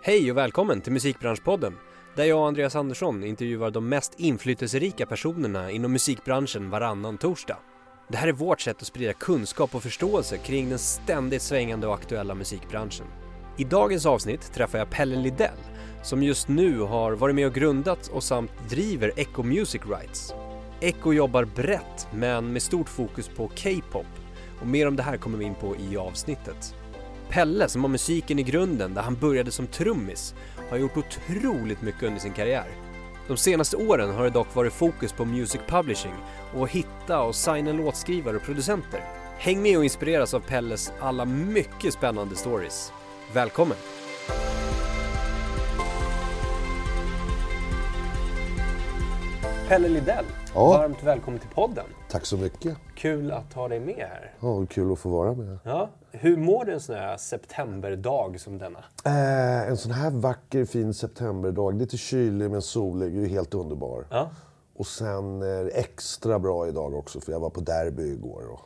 Hej och välkommen till Musikbranschpodden där jag och Andreas Andersson intervjuar de mest inflytelserika personerna inom musikbranschen varannan torsdag. Det här är vårt sätt att sprida kunskap och förståelse kring den ständigt svängande och aktuella musikbranschen. I dagens avsnitt träffar jag Pelle Lidell som just nu har varit med och grundat och samt driver Echo Music Rights. Echo jobbar brett men med stort fokus på K-pop och mer om det här kommer vi in på i avsnittet. Pelle som har musiken i grunden där han började som trummis har gjort otroligt mycket under sin karriär. De senaste åren har det dock varit fokus på music publishing och att hitta och signa låtskrivare och producenter. Häng med och inspireras av Pelles alla mycket spännande stories. Välkommen! Pelle Lidell, Ja. varmt välkommen till podden. Tack så mycket. Kul att ha dig med här. Ja, kul att få vara med. Ja. Hur mår du en sån här septemberdag som denna? Eh, en sån här vacker fin septemberdag, lite kylig men solig, är helt underbar. Ja. Och sen är det extra bra idag också för jag var på derby igår och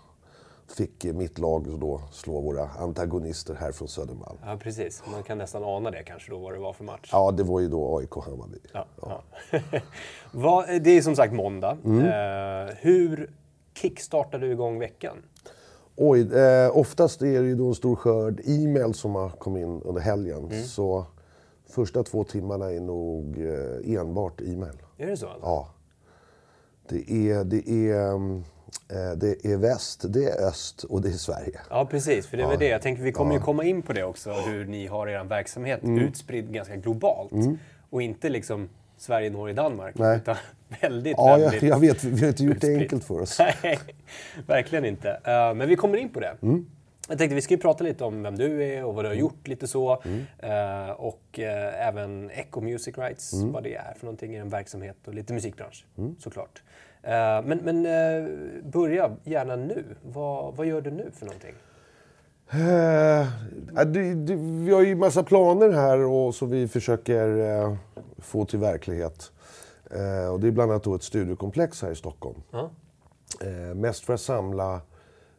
fick eh, mitt lag då slå våra antagonister här från Södermalm. Ja, precis. Man kan nästan ana det kanske då vad det var för match. Ja, det var ju då AIK Hammarby. Ja, ja. Vad- det är som sagt måndag. Eh, hur kickstartar du igång veckan? Oj, eh, oftast är det ju då en stor skörd e-mail som har kommit in under helgen. Så första två timmarna är nog eh, enbart e-mail. Är det så? Alltså? Ja. Det är, det, är, mm, eh, det är väst, det är öst och det är Sverige. Ja, precis. För det är väl det. Jag tänker vi kommer ju komma in på det också, hur ni har er verksamhet utspridd ganska globalt. Och inte liksom Sverige, Norge, Danmark. Nej. Utan väldigt, Ja, jag, väldigt jag vet, vi har inte gjort det enkelt för oss. Nej, verkligen inte. Eh, men vi kommer in på det. Jag tänkte vi ska ju prata lite om vem du är och vad du har gjort lite så. Eh, och eh, även Echo Music Rights, vad det är för någonting i en verksamhet och lite musikbransch såklart. Eh, men men börja gärna nu. Vad, vad gör du nu för någonting? Det, det, vi har ju massa planer här och som vi försöker få till verklighet. Eh, och det är bland annat då ett studiokomplex här i Stockholm. Ja. Eh, mest för att samla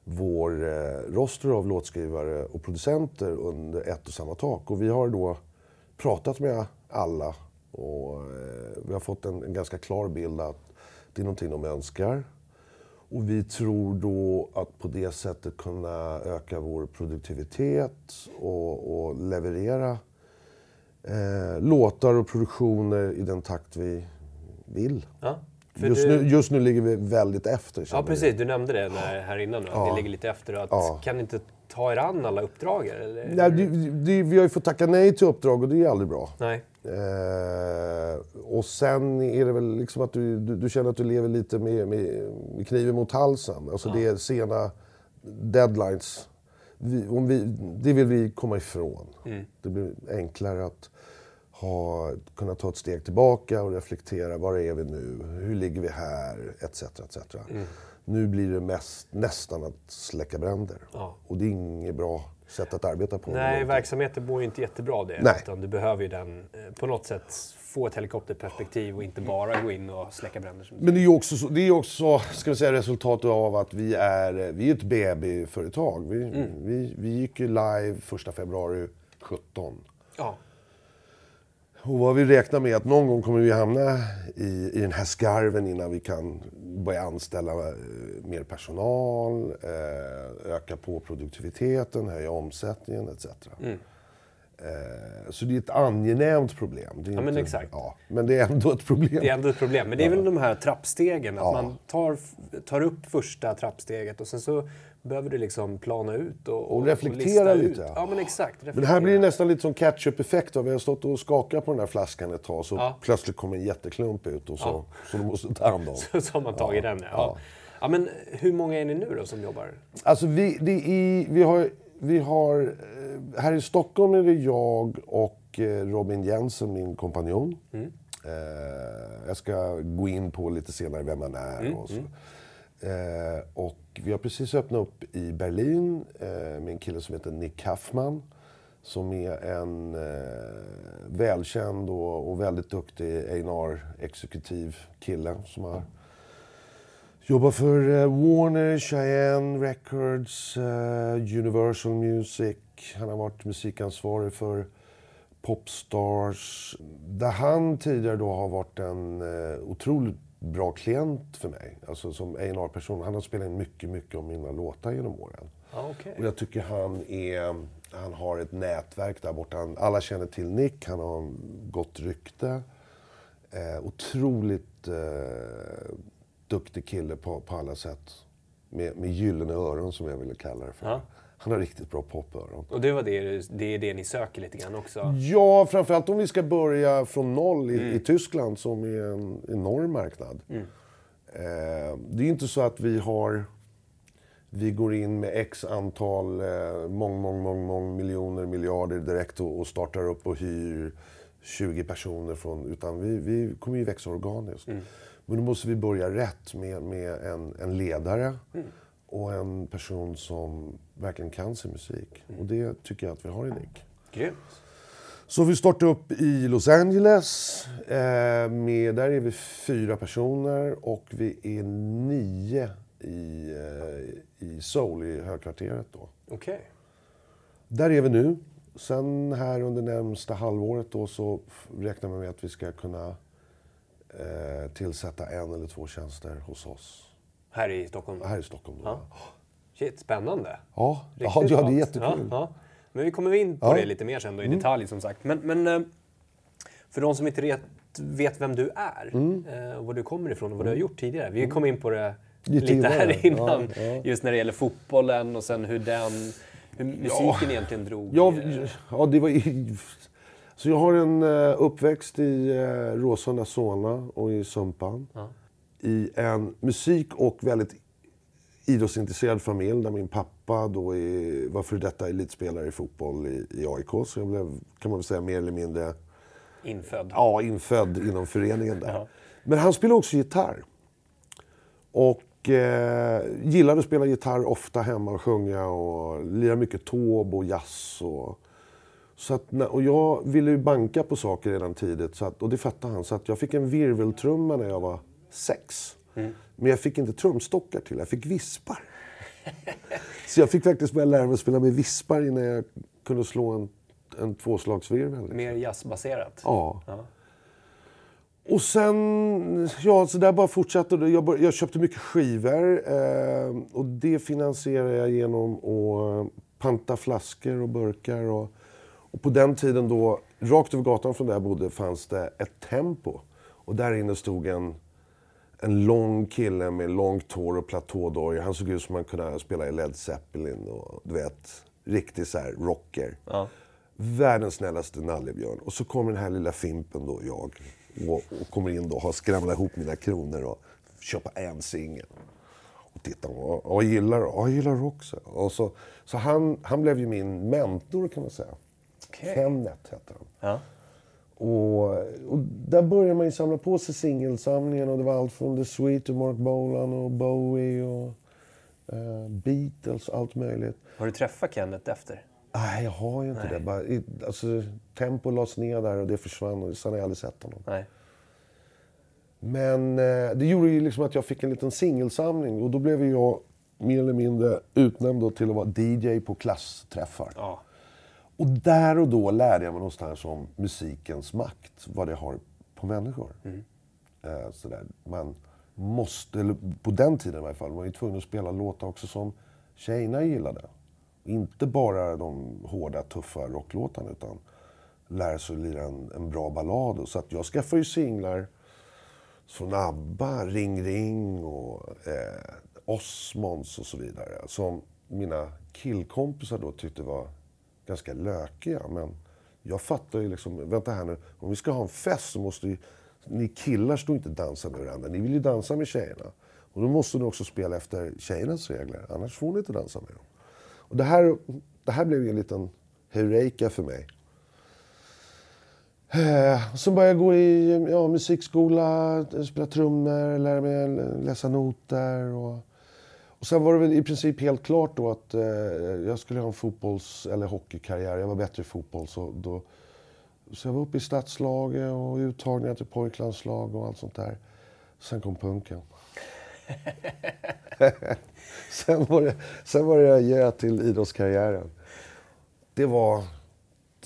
vår eh, roster av låtskrivare och producenter under ett och samma tak. Och vi har då pratat med alla och eh, vi har fått en, en ganska klar bild att det är någonting de önskar. Och vi tror då att på det sättet kunna öka vår produktivitet och, och leverera eh, låtar och produktioner i den takt vi vill. Ja, Just, du, nu, just nu ligger vi väldigt efter. ja, precis. Du nämnde det när, här innan, nu, att Ja. det ligger lite efter. Att, Ja. Kan ni inte ta er an alla uppdrag? Eller? Nej, det, det, vi har ju fått tacka nej till uppdrag och det är aldrig bra. Nej. Eh, och sen är det väl liksom att du, du, du känner att du lever lite med, med, med kniven mot halsen. Alltså det är sena deadlines. Vi, om vi, det vill vi komma ifrån. Det blir enklare att ha, kunna ta ett steg tillbaka och reflektera. Var är vi nu? Hur ligger vi här? Etc. etc. Nu blir det mest, nästan att släcka bränder. Ja. Och det är inget bra sätt att arbeta på. Nej, verksamheten mår ju inte jättebra av det. Nej. Utan du behöver ju den, eh, på något sätt få ett helikopterperspektiv och inte bara gå in och släcka bränder. Men det är ju också, så- det är också ska vi säga, resultatet av att vi är, vi är ett BB-företag. Vi, Mm. vi, vi gick ju live 1 februari 17. Ja. Och vad vi räknar med att någon gång kommer vi hamna i, i den här skarven innan vi kan börja anställa eh, mer personal, eh, öka på produktiviteten, höja omsättningen etc. Mm. Eh, så det är ett angenämt problem. Det Ja, men exakt. Ja, men det är ändå ett problem. Det är ändå ett problem. Men det är väl de här trappstegen. Att Ja. man tar, tar upp första trappsteget och sen så behöver du liksom plana ut och, Och reflektera lista lite, Ut. ja. Men exakt. Men det här blir reflektera. nästan lite som catch-up-effekt. Vi har stått och skakat på den här flaskan ett tag så Ja. plötsligt kommer en jätteklump ut och så, Ja. så du måste ta hand om. Så har man tagit den. Ja. Ja. ja. ja, men hur många är ni nu då som jobbar? Alltså vi, det är, vi har, vi har, eh, här i Stockholm är det jag och eh, Robin Jensen, min kompanjon. Mm. Eh, jag ska gå in på lite senare vem han är. Mm, Och, så. Eh, och vi har precis öppnat upp i Berlin med en kille som heter Nick Kaffman. Som är en välkänd och, väldigt duktig A&R-exekutiv kille som har jobbat för eh, Warner, Cheyenne Records, eh, Universal Music. Han har varit musikansvarig för Popstars. Där han tidigare då har varit en eh, otroligt bra klient för mig. Alltså som A&R-person. Han har spelat in mycket, mycket av mina låtar genom åren. Ah, okay. Och jag tycker han är... Han har ett nätverk där borta. Alla känner till Nick, han har gott rykte. Eh, otroligt eh, duktig kille på, på alla sätt. Med, med gyllene öron som jag ville kalla det för. Ja. Han har riktigt bra popöron. Och det, var det, det är det ni söker lite grann också? Ja, framförallt om vi ska börja från noll i, i Tyskland som är en enorm marknad. Eh, det är inte så att vi har... Vi går in med x antal, eh, mång, mång, mång, mång miljoner, miljarder direkt och, och startar upp och hyr 20 personer från... Utan vi, vi kommer ju växa organiskt. Men då måste vi börja rätt med, med en, en ledare och en person som verkligen kan sin musik. Och det tycker jag att vi har i Nick. Grymt. Så vi startade upp i Los Angeles. Eh, med, där är vi fyra personer och vi är nio i, eh, i Seoul, i högkvarteret. Då. Okej. Där är vi nu. Sen här under närmsta halvåret då så räknar vi med att vi ska kunna eh, tillsätta en eller två tjänster hos oss. Här i Stockholm? Här i Stockholm. Då. Ja. Shit, spännande. Ja, ja, Riktigt ja, det är jättekul. Ja, ja. Men vi kommer in på det lite mer sen då i detalj som sagt. Men, men eh, för de som inte vet, vet vem du är Mm. eh, och var du kommer ifrån och vad du har gjort tidigare. Vi kom in på det Lite lite, här innan. Just när det gäller fotbollen och sen hur den hur musiken egentligen drog. Ja, eh, ja det var Så jag har en eh, uppväxt i uh, Råsunda, Solna och i Sumpan. Ja. I en musik och väldigt idrottsintresserad familj där min pappa då är, var för detta elitspelare i fotboll i, i AIK. Så jag blev, kan man väl säga, mer eller mindre infödd. ja, infödd inom föreningen där. Ja. Men han spelade också gitarr. Och eh, gillade att spela gitarr ofta hemma och sjunga och lira mycket tåb och jazz. Och, så att, och jag ville ju banka på saker redan tidigt så att, och det fattade han. Så att jag fick en virveltrumma när jag var sex. Men jag fick inte trumstockar till, jag fick vispar. så jag fick faktiskt börja lära mig att spela med vispar innan jag kunde slå en, en tvåslagsvirvel. liksom. Mer jazzbaserat. Ja. Ja. Och sen, ja, så där bara fortsatte det. Jag, jag köpte mycket skivor eh, och det finansierade jag genom att panta flaskor och burkar. Och, och på den tiden då, rakt över gatan från där jag bodde, fanns det ett Tempo. Och där inne stod en, en lång kille med långt hår och platådojor. Han såg ut som han kunde spela i Led Zeppelin och du vet, riktig så här rocker. Ja. Världens snällaste nallebjörn. Och så kommer den här lilla fimpen då, jag, och, och kommer in då och har skramlat ihop mina kronor och köpa en singel. Och tittar och, och gillar Ja, jag gillar också. Och så, så han, han blev ju min mentor kan man säga. Okej. Kenneth hette han. Ja. Och, och där började man ju samla på sig singelsamlingen och det var allt från The Sweet och Mark Bolan och Bowie och eh, Beatles och allt möjligt. Har du träffat Kenneth efter? Nej, jag har ju inte det. Bara, i- alltså, tempo lades ner där och det försvann och sen har jag aldrig sett honom. Nej. Men eh, det gjorde ju liksom att jag fick en liten singelsamling och då blev jag mer eller mindre utnämnd till att vara DJ på klassträffar. Ja. Och där och då lärde jag mig någonstans om musikens makt, vad det har på människor. Eh, sådär. Man måste, eller på den tiden i varje fall, man var ju tvungen att spela låtar också som tjejerna gillade. Inte bara de hårda, tuffa rocklåtarna utan lära sig att lira en, en bra ballad. Så att jag skaffade ju singlar från ABBA, Ring Ring och eh, Osmonds och så vidare. Som mina killkompisar då tyckte var ganska lökiga. Men jag fattar ju liksom, vänta här nu, om vi ska ha en fest så måste ju, ni killar stå inte och dansa med varandra. Ni vill ju dansa med tjejerna. Och då måste ni också spela efter tjejernas regler, annars får ni inte dansa med dem. Och det här, det här blev ju en liten heureka för mig. Eh, sen började jag gå i ja, musikskola, spela trummor, lära mig läsa noter. Och, och sen var det väl i princip helt klart då att eh, jag skulle ha en fotbolls eller hockeykarriär. Jag var bättre i fotboll. Så, då, så jag var uppe i stadslaget och uttagningar till pojklandslag och allt sånt där. Sen kom punken. sen, var det, sen var det adjö till idrottskarriären. Det var,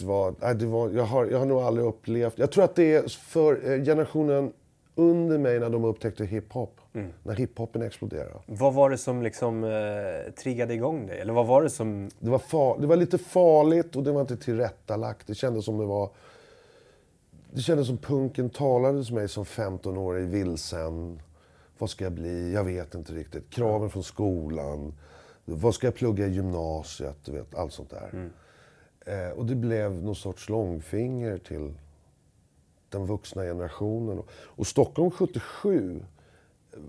var, nej, det var jag, har, jag har nog aldrig upplevt... Jag tror att det är för eh, generationen under mig när de upptäckte hiphop. Mm. När hiphopen exploderade. Vad var det som liksom eh, triggade igång dig? Eller vad var det som... Det var, far, det var lite farligt och det var inte tillrättalagt. Det kändes som det var... Det kändes som punken talade till mig som 15-årig vilsen. Vad ska jag bli? Jag vet inte riktigt. Kraven från skolan. Vad ska jag plugga i gymnasiet? Du vet, allt sånt där. Mm. Eh, och det blev någon sorts långfinger till den vuxna generationen. Och Stockholm 77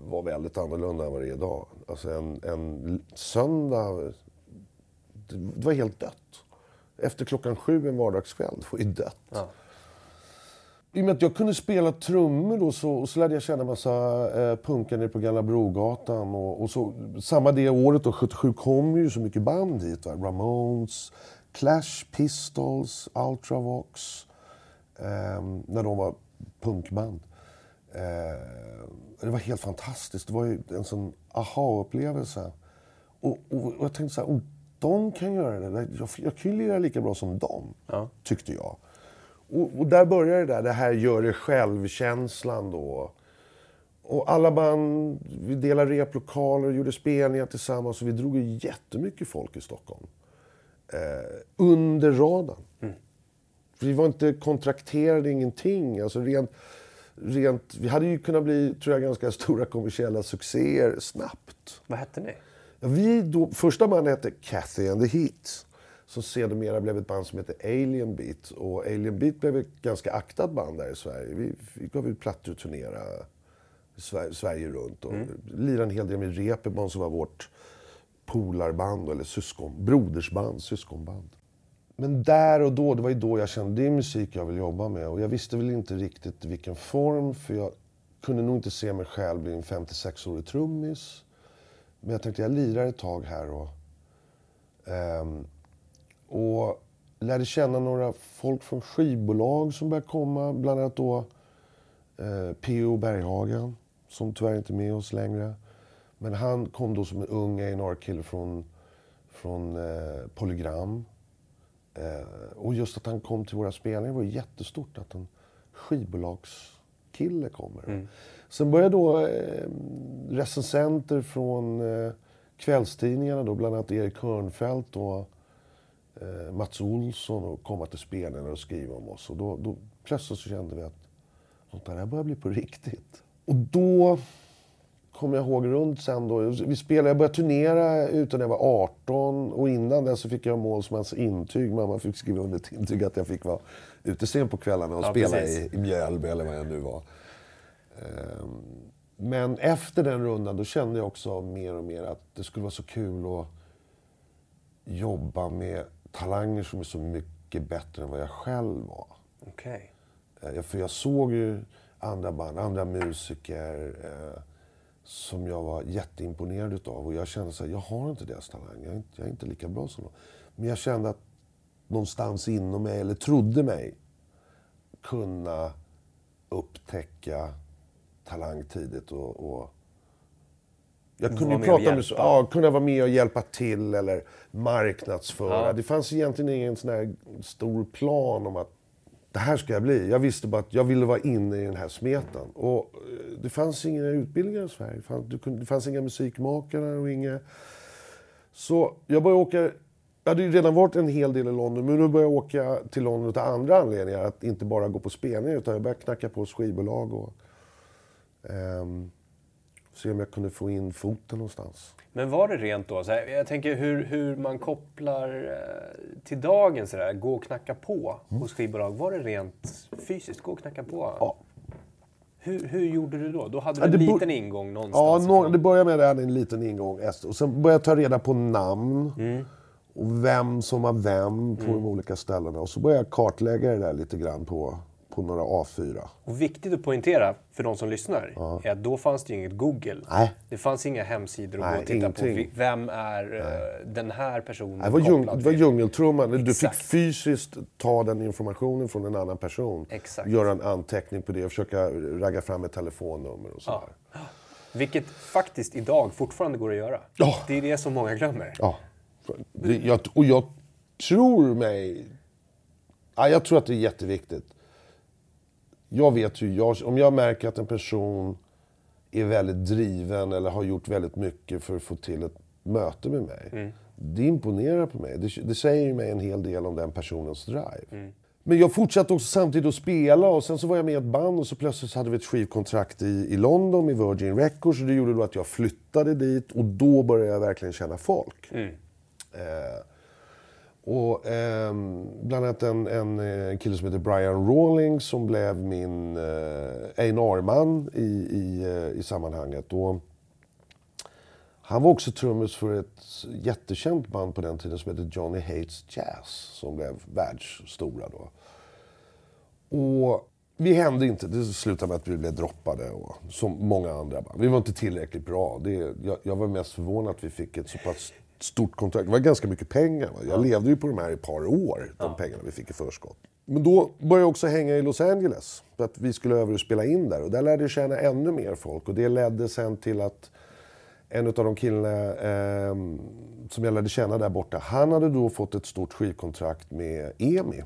var väldigt annorlunda än vad det är idag. Alltså en, en söndag, det var helt dött. Efter klockan sju en vardagskväll, det var ju dött. Ja. I och med att jag kunde spela trummor då så, så lärde jag känna en massa eh, punkare på Gamla Brogatan. Och, och så, samma det året, då, 77, kom ju så mycket band hit. Va? Ramones, Clash, Pistols, Ultravox. Eh, när de var punkband. Eh, det var helt fantastiskt. Det var ju en sån aha-upplevelse. Och, och, och, jag tänkte så här, om de kan göra det, jag, jag kan ju lira lika bra som dem. Ja. Tyckte jag. Och, och, där började det där, det här gör det själv-känslan då. Och alla band, vi delade replokaler, gjorde spelningar tillsammans och vi drog ju jättemycket folk i Stockholm. Eh, under radarn. Mm. För vi var inte kontrakterade, ingenting. Alltså rent, rent, vi hade ju kunnat bli, tror jag, ganska stora kommersiella succéer snabbt. Vad hette ni? Ja, vi då, första bandet hette Cathy and the Heat som sedermera blev ett band som heter Alien Beat. Och Alien Beat blev ett ganska aktat band där i Sverige. Vi, vi gav ut plattor och turnerade Sverige, Sverige runt och mm. lirade en hel del med Repebon som var vårt polarband eller syskon, brodersband, syskonband. Men där och då, det var ju då jag kände det är musik jag vill jobba med. Och jag visste väl inte riktigt vilken form, för jag kunde nog inte se mig själv bli en 56-årig trummis. Men jag tänkte jag lirar ett tag här och um, och lärde känna några folk från skivbolag som började komma. Bland annat då eh, P.O. Berghagen, som tyvärr inte är med oss längre. Men han kom då som en ung A&R-kille från, från eh, Polygram. Eh, och just att han kom till våra spelningar var jättestort. Att en skivbolagskille kommer. Mm. Sen började då eh, recensenter från eh, kvällstidningarna, då, bland annat Erik Hörnfeldt och eh, Mats Olsson och komma till spelarna och skriva om oss. Och då, då plötsligt så kände vi att sånt där börjar bli på riktigt. Och då kommer jag ihåg runt sen då. Vi spelade, jag började turnera utan jag var 18 och innan det så fick jag målsmans intyg. Mamma fick skriva under ett intyg att jag fick vara ute sent på kvällarna och ja, spela i, i Mjölby eller vad jag nu var. Um, men efter den rundan då kände jag också mer och mer att det skulle vara så kul att jobba med talanger som är så mycket bättre än vad jag själv var. Okay. Eh, för jag såg ju andra band, andra musiker eh, som jag var jätteimponerad utav. Och jag kände så här, jag har inte deras talang. Jag är inte, jag är inte lika bra som dem. Men jag kände att någonstans inom mig, eller trodde mig, kunna upptäcka talang tidigt och, och jag kunde ju prata med, ja, kunna vara med och hjälpa till eller marknadsföra. Ja. Det fanns egentligen ingen sån här stor plan om att det här ska jag bli. Jag visste bara att jag ville vara inne i den här smeten. Och eh, det fanns inga utbildningar i Sverige. Det fanns inga musikmakare och inga... Så jag började åka... Jag hade ju redan varit en hel del i London, men nu började jag åka till London av andra anledningar. Att inte bara gå på spelningar, utan jag började knacka på skivbolag och... Um, se om jag kunde få in foten någonstans. Men var det rent då, så här, jag tänker hur, hur man kopplar eh, till dagens sådär, gå och knacka på mm. hos skivbolag. Var det rent fysiskt, gå och knacka på? Ja. Hur, hur gjorde du då? Då hade du en liten ingång någonstans? Ja, no, det började med att jag hade en liten ingång. Och sen började jag ta reda på namn. Mm. Och vem som var vem på mm. de olika ställena. Och så började jag kartlägga det där lite grann på på några A4. Och viktigt att poängtera för de som lyssnar ja. är att då fanns det inget Google. Nej. Det fanns inga hemsidor att gå och titta ingenting. på. Vem är Nej. Eh, den här personen Nej, det var, djung, det var djungeltrumman. Du fick fysiskt ta den informationen från en annan person. Exakt. Göra en anteckning på det och försöka ragga fram ett telefonnummer och sådär. Ja. Vilket faktiskt idag fortfarande går att göra. Ja. Det är det som många glömmer. Ja. Det, jag, och jag tror mig Ja, jag tror att det är jätteviktigt. Jag vet ju, jag, om jag märker att en person är väldigt driven eller har gjort väldigt mycket för att få till ett möte med mig. Mm. Det imponerar på mig. Det, det, säger ju mig en hel del om den personens drive. Mm. Men jag fortsatte också samtidigt att spela och sen så var jag med i ett band och så plötsligt hade vi ett skivkontrakt i, i London i Virgin Records och det gjorde då att jag flyttade dit och då började jag verkligen känna folk. Mm. Eh, och eh, bland annat en, en, eh, kille som heter Brian Rawlings som blev min eh, A&R-man i, i, eh, i sammanhanget. Och han var också trummis för ett jättekänt band på den tiden som hette Johnny Hates Jazz som blev världsstora då. Och vi hände inte. Det slutade med att vi blev droppade och, som många andra band. Vi var inte tillräckligt bra. Det, jag, jag var mest förvånad att vi fick ett så pass stort kontrakt. Det var ganska mycket pengar. Va? Jag ja. levde ju på de här i ett par år, de ja. pengarna vi fick i förskott. Men då började jag också hänga i Los Angeles. För att vi skulle över och spela in där. Och där lärde jag känna ännu mer folk. Och det ledde sen till att en av de killarna eh, som jag lärde känna där borta, han hade då fått ett stort skivkontrakt med EMI.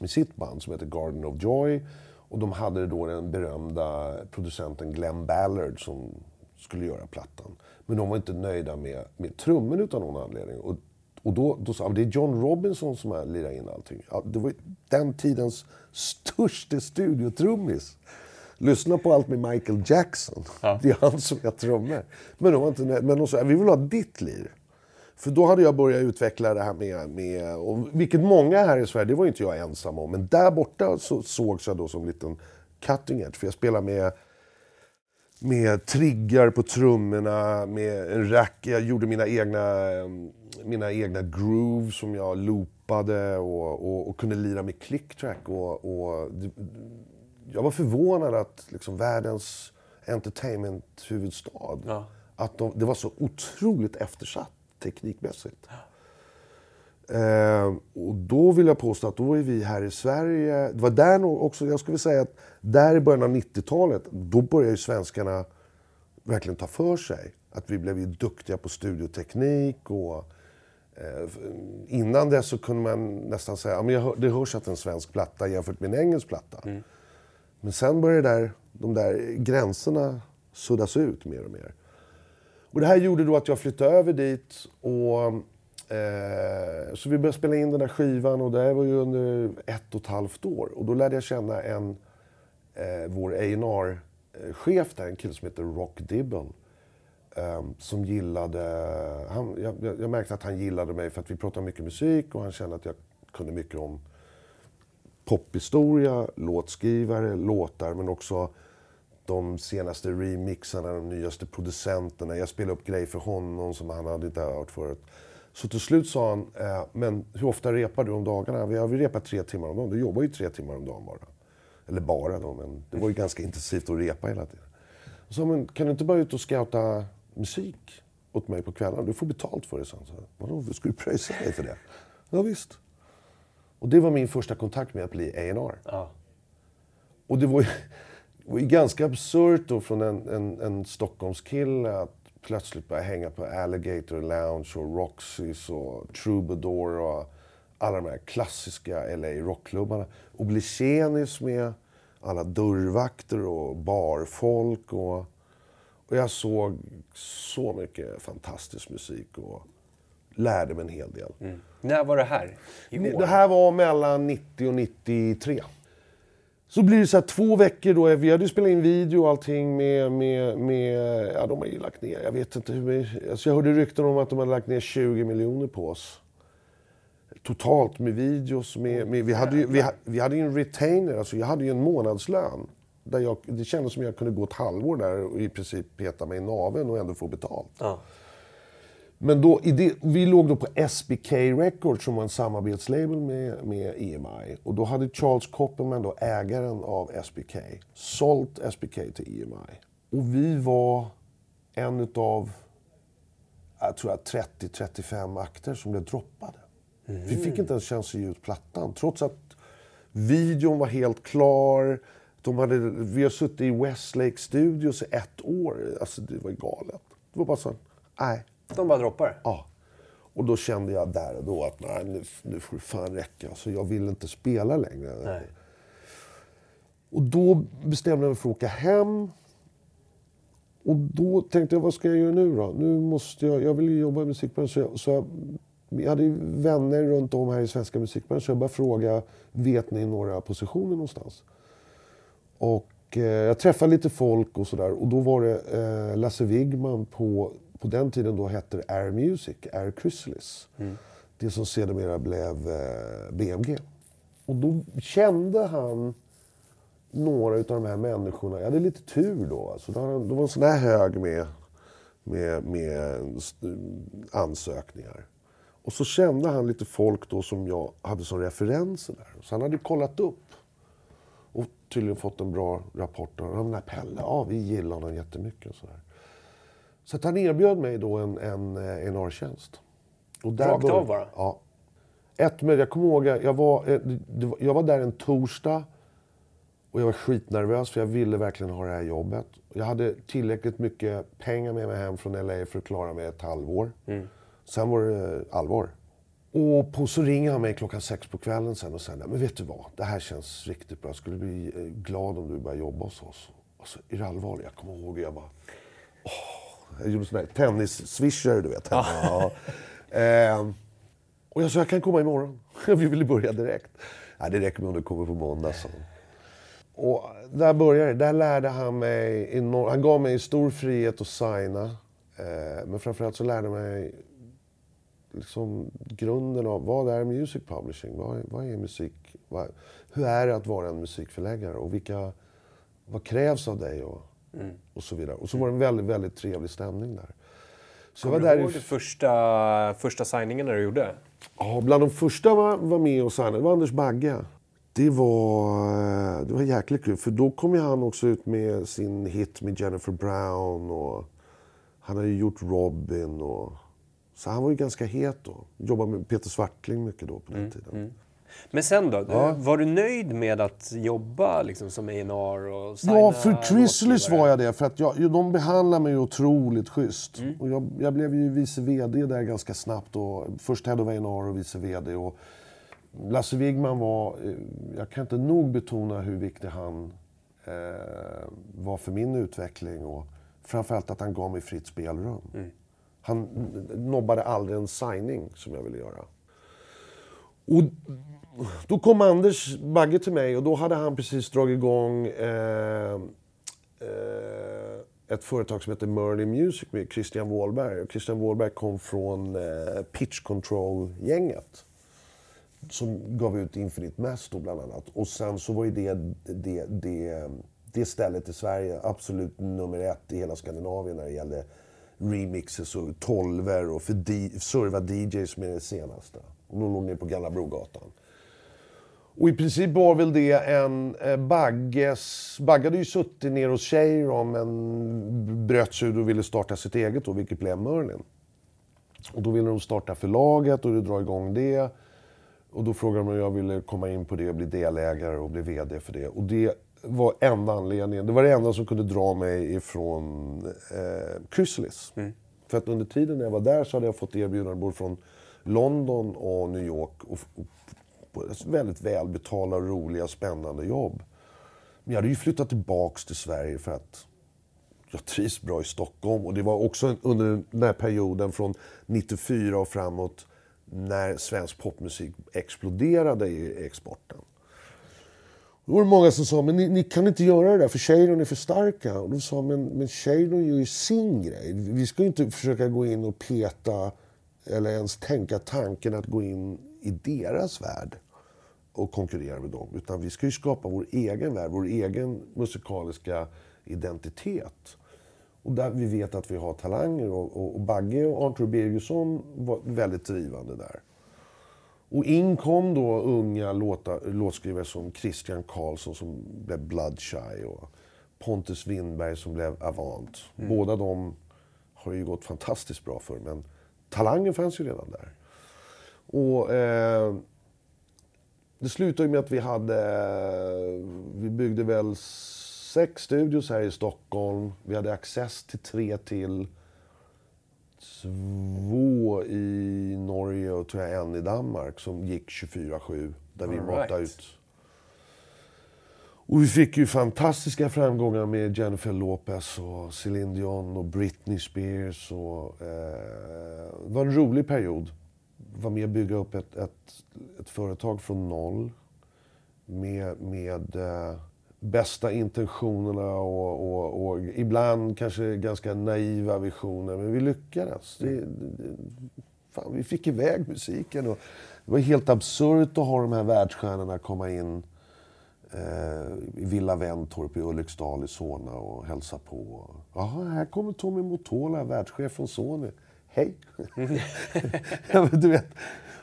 Med sitt band som heter Garden of Joy. Och de hade då den berömda producenten Glenn Ballard som skulle göra plattan. Men de var inte nöjda med, med trummen utan någon anledning. Och, och då, då sa det är John Robinson som har lirat in allting. Ja, det var den tidens största studiotrummis. Lyssna på allt med Michael Jackson. Ja. Det är han som är trummor. Men de var inte nöjda. Men de sa, vi vill ha ditt lir. För då hade jag börjat utveckla det här med, med och vilket många här i Sverige, det var inte jag ensam om, men där borta så sågs jag då som en liten cutting edge. För jag spelar med med triggar på trummorna, med en rack. Jag gjorde mina egna, mina egna grooves som jag loopade och, och, och kunde lira med clicktrack. Och, och, jag var förvånad att liksom världens entertainment-huvudstad, ja. att de, det var så otroligt eftersatt teknikmässigt. Eh, och då vill jag påstå att då är vi här i Sverige, det var där också, jag skulle säga att där i början av 90-talet, då började ju svenskarna verkligen ta för sig. Att vi blev ju duktiga på studioteknik och eh, innan det så kunde man nästan säga, ja, men hör, det hörs att en svensk platta jämfört med en engelsk platta. Mm. Men sen började där, de där gränserna suddas ut mer och mer. Och det här gjorde då att jag flyttade över dit och Eh, så vi började spela in den där skivan och det var ju under ett och ett halvt år. Och då lärde jag känna en, eh, vår A&R eh, chef där, en kille som heter Rock Dibble. Eh, som gillade, han, jag, jag, märkte att han gillade mig för att vi pratade mycket musik och han kände att jag kunde mycket om pophistoria, låtskrivare, låtar men också de senaste remixarna, de nyaste producenterna. Jag spelade upp grejer för honom som han hade inte hört förut. Så till slut sa han, eh, men hur ofta repar du om dagarna? Vi har vi repat tre timmar om dagen. Du jobbar ju tre timmar om dagen bara. Eller bara då, men det var ju ganska intensivt att repa hela tiden. Och så, men kan du inte bara ut och scouta musik åt mig på kvällarna? Du får betalt för det, så. Vadå, ska du pröjsa mig för det? Ja, visst. Och det var min första kontakt med att bli A&R. Ja. Och det var ju, det var ju ganska absurt då från en, en, en Stockholmskille att plötsligt började hänga på Alligator Lounge och Roxys och Troubadour och alla de här klassiska LA rockklubbarna. Och bli tjenis med alla dörrvakter och barfolk. Och, och jag såg så mycket fantastisk musik och lärde mig en hel del. Mm. När var det här? Det här var mellan 90 och 93. Så blir det så här två veckor då, vi hade ju spelat in video och allting med, med, med ja de har ju lagt ner, jag vet inte hur, alltså jag hörde rykten om att de hade lagt ner 20 miljoner på oss. Totalt med videos, med, med vi, hade ju, vi, vi hade ju en retainer, alltså jag hade ju en månadslön. Där jag, det kändes som jag kunde gå ett halvår där och i princip peta mig i naveln och ändå få betalt. Ja. Men då, det, vi låg då på SBK Records som var en samarbetslabel med, med EMI. Och då hade Charles Copperman, då, ägaren av SBK, sålt SBK till EMI. Och vi var en utav, jag tror jag, 30-35 akter som blev droppade. Mm. Vi fick inte ens chans att ge ut plattan, trots att videon var helt klar. De hade, vi har suttit i Westlake Studios i ett år. Alltså det var galet. Det var bara så, nej. De bara droppar? Ja. Och då kände jag där och då att nej, nu, nu får det fan räcka. Så jag vill inte spela längre. Nej. Och då bestämde jag mig för att åka hem. Och då tänkte jag, vad ska jag göra nu då? Nu måste jag, jag vill ju jobba i musikbranschen. Så jag, så jag, jag hade ju vänner runt om här i svenska musikbranschen. Så jag började fråga, vet ni några positioner någonstans? Och eh, jag träffade lite folk och sådär. Och då var det eh, Lasse Wigman på, på den tiden då hette det Air Music, Air Chrysalis. Det som sedermera blev eh, BMG. Och då kände han några av de här människorna. Jag hade lite tur då. Alltså, det var det var en sån här hög med, med, med ansökningar. Och så kände han lite folk då som jag hade som referenser där. Så han hade kollat upp och tydligen fått en bra rapport. Och den här Pelle, ja vi gillar honom jättemycket. Och så där. Så han erbjöd mig då en, en, eh, en där Rakt av bara? Ja. Ett med, jag kommer ihåg, jag var, eh, var- jag var där en torsdag och jag var skitnervös för jag ville verkligen ha det här jobbet. Jag hade tillräckligt mycket pengar med mig hem från LA för att klara mig ett halvår. Sen var det eh, allvar. Och på, så ringer han mig klockan sex på kvällen sen och säger, men vet du vad? Det här känns riktigt bra. Jag skulle bli glad om du börjar jobba hos oss. Och så, är det allvarligt? Jag kommer ihåg, jag bara, åh. Jag gjorde sån där tennis-swishar, du vet. Ja. Ehm, och jag sa, jag kan komma imorgon. Vi ville börja direkt. Nej, det räcker med om du kommer på måndag, han. Och där började det. Där lärde han mig enormt. Han gav mig stor frihet att signa. Eh, men framförallt så lärde han mig liksom grunden av vad är music publishing? Vad är, vad är musik? Vad, hur är det att vara en musikförläggare? Och vilka, vad krävs av dig? Och, och så vidare. Och så var det en väldigt, väldigt trevlig stämning där. Så Kommer var du ihåg i första, första signingarna du gjorde? Ja, bland de första var, var med och signade, det var Anders Bagge. Det var, eh, det var jäkligt kul, för då kom ju han också ut med sin hit med Jennifer Brown och han hade ju gjort Robin och... Så han var ju ganska het då. Jobbade med Peter Swartling mycket då på den tiden. Men sen då? Ja. Var du nöjd med att jobba liksom, som A&R och Ja, för Chrysalis var jag det. För att jag, de behandlade mig otroligt schysst. Och jag, jag blev ju vice VD där ganska snabbt. Och först head of A&R och vice VD. Och Lasse Wigman var... eh, Jag kan inte nog betona hur viktig han eh, var för min utveckling. Och framförallt att han gav mig fritt spelrum. Han nobbade aldrig en signing som jag ville göra. Och då kom Anders Bagge till mig och då hade han precis dragit igång eh, eh, ett företag som heter Merlin Music med Christian Wåhlberg. Och Christian Wåhlberg kom från eh, Pitch Control-gänget. Som gav ut Infinite Mass då bland annat. Och sen så var ju det, det, det, det stället i Sverige absolut nummer ett i hela Skandinavien när det gällde remixes och tolver och för di- serva DJs med det senaste. Och de låg nere på Gamla Brogatan. Och i princip var väl det en eh, Bagges... Bagge hade ju suttit nere hos Cheiron men bröt sig och ville starta sitt eget då, vilket blev Merlin. Och då ville de starta förlaget och dra igång det. Och då frågade de om jag ville komma in på det och bli delägare och bli VD för det. Och det var enda anledningen. Det var det enda som kunde dra mig ifrån eh, Chrysalis. För att under tiden när jag var där så hade jag fått erbjudanden både från London och New York. Och, och, på väldigt välbetalda, roliga, spännande jobb. Men jag hade ju flyttat tillbaks till Sverige för att jag trivs bra i Stockholm. Och det var också under den här perioden från 94 och framåt när svensk popmusik exploderade i exporten. Då var det många som sa, men ni, ni kan inte göra det där för Cheiron är för starka. Och då sa jag, men, men Cheiron gör ju sin grej. Vi ska ju inte försöka gå in och peta eller ens tänka tanken att gå in i deras värld och konkurrera med dem. Utan vi ska ju skapa vår egen värld, vår egen musikaliska identitet. Och där vi vet att vi har talanger. Och, och, och Bagge och Arntur Birgersson var väldigt drivande där. Och in kom då unga låta, låtskrivare som Christian Karlsson som blev Bloodshy och Pontus Winberg som blev Avant. Båda de har ju gått fantastiskt bra för men talangen fanns ju redan där. Och eh, det slutade med att vi hade, vi byggde väl sex studios här i Stockholm. Vi hade access till tre till. två i Norge och tror jag en i Danmark som gick 24-7. Där vi All matade right. ut. Och vi fick ju fantastiska framgångar med Jennifer Lopez och Celine Dion och Britney Spears. Och, eh, det var en rolig period. Var med och bygga upp ett, ett, ett företag från noll. Med, med eh, bästa intentionerna och, och, och ibland kanske ganska naiva visioner. Men vi lyckades. Det, det, fan, vi fick iväg musiken. Och det var helt absurt att ha de här världsstjärnorna komma in eh, i Villa Ventorp i Ulriksdal i Solna och hälsa på. Jaha, här kommer Tommy Motola, världschef från Sony. Hej! ja, men du vet.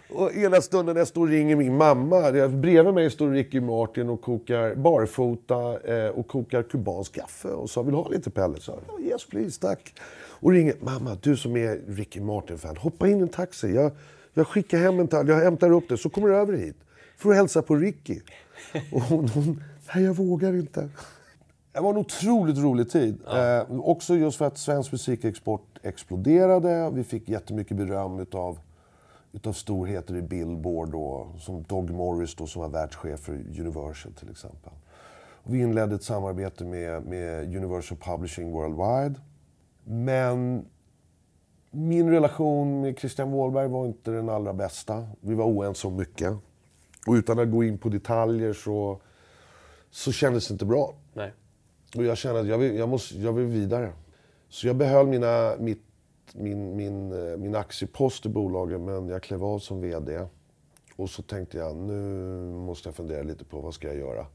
Och ena stunden när jag står och ringer min mamma, bredvid mig står Ricky Martin och kokar barfota eh, och kokar kubansk kaffe och sa vill du ha lite Pelle? Så, jag, yes please, tack. Och ringer, mamma du som är Ricky Martin-fan, hoppa in i en taxi. Jag, jag skickar hem en taxi, jag hämtar upp dig så kommer du över hit. För att hälsa på Ricky. Och hon, hon nej jag vågar inte. Det var en otroligt rolig tid. Eh, också just för att svensk musikexport exploderade. Vi fick jättemycket beröm utav, utav storheter i Billboard, då, som Dog Morris då, som var världschef för Universal till exempel. Och vi inledde ett samarbete med, med Universal Publishing Worldwide. Men min relation med Christian Wåhlberg var inte den allra bästa. Vi var oense om mycket. Och utan att gå in på detaljer så, så kändes det inte bra. Nej. Och jag kände att jag vill, jag måste, jag vill vidare. Så jag behöll mina, mitt, min, min, eh, min aktiepost i bolaget men jag klev av som VD. Och så tänkte jag, nu måste jag fundera lite på vad ska jag göra.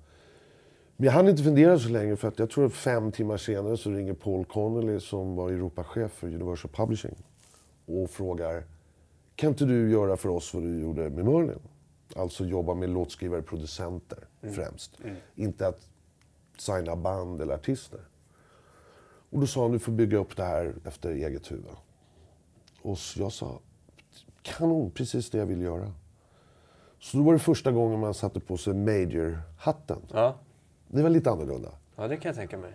Men jag hann inte fundera så länge för att jag tror att fem timmar senare så ringer Paul Connolly som var Europachef för Universal Publishing och frågar, kan inte du göra för oss vad du gjorde med Merlin? Alltså jobba med låtskrivare, producenter främst. Inte att signa band eller artister. Och då sa han, du får bygga upp det här efter eget huvud. Och jag sa, kanon, precis det jag vill göra. Så då var det första gången man satte på sig major-hatten. Ja. Det var lite annorlunda. ja, det kan jag tänka mig.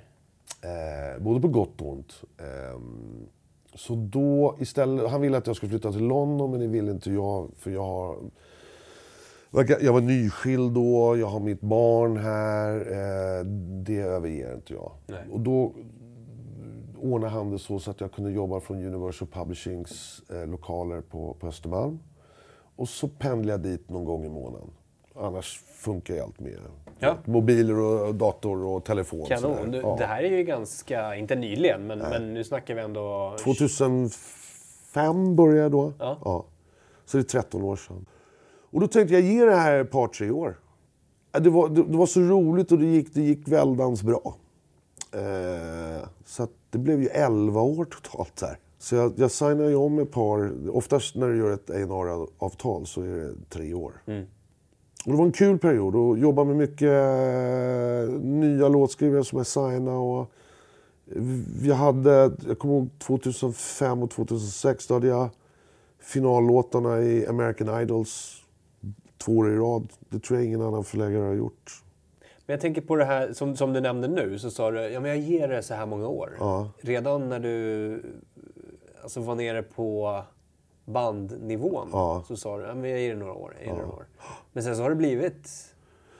Eh, både på gott och ont. Ehm, så då istället, han ville att jag skulle flytta till London men det ville inte jag för jag har jag var nyskild då, jag har mitt barn här. Eh, det överger inte jag. Nej. Och då ordnade han det så, så att jag kunde jobba från Universal Publishings eh, lokaler på, på Östermalm. Och så pendlade jag dit någon gång i månaden. Annars funkar ju allt med Ja. mobiler och dator och telefon. Kanon. Du, Ja. Det här är ju ganska, inte nyligen, men, men nu snackar vi ändå... 2005 började jag då. Ja. Så det är 13 år sedan. Och då tänkte jag ge det här ett par, tre år. Ja, Det var, det, det var så roligt och det gick, det gick väldans bra. Eh, så att det blev ju 11 år totalt där. Så jag, jag signade ju om ett par, oftast när du gör ett A&R-avtal så är det tre år. Och det var en kul period och jobba med mycket eh, nya låtskrivare som jag signade. Och vi hade, jag kommer ihåg 2005 och 2006, då hade jag finallåtarna i American Idols två år i rad. Det tror jag ingen annan förläggare har gjort. Men jag tänker på det här som, som du nämnde nu, så sa du ja, men jag ger det så här många år. Ja. Redan när du alltså, var nere på bandnivån Ja. så sa du ja, men jag ger det några år. Jag ger några år. Men sen så har det blivit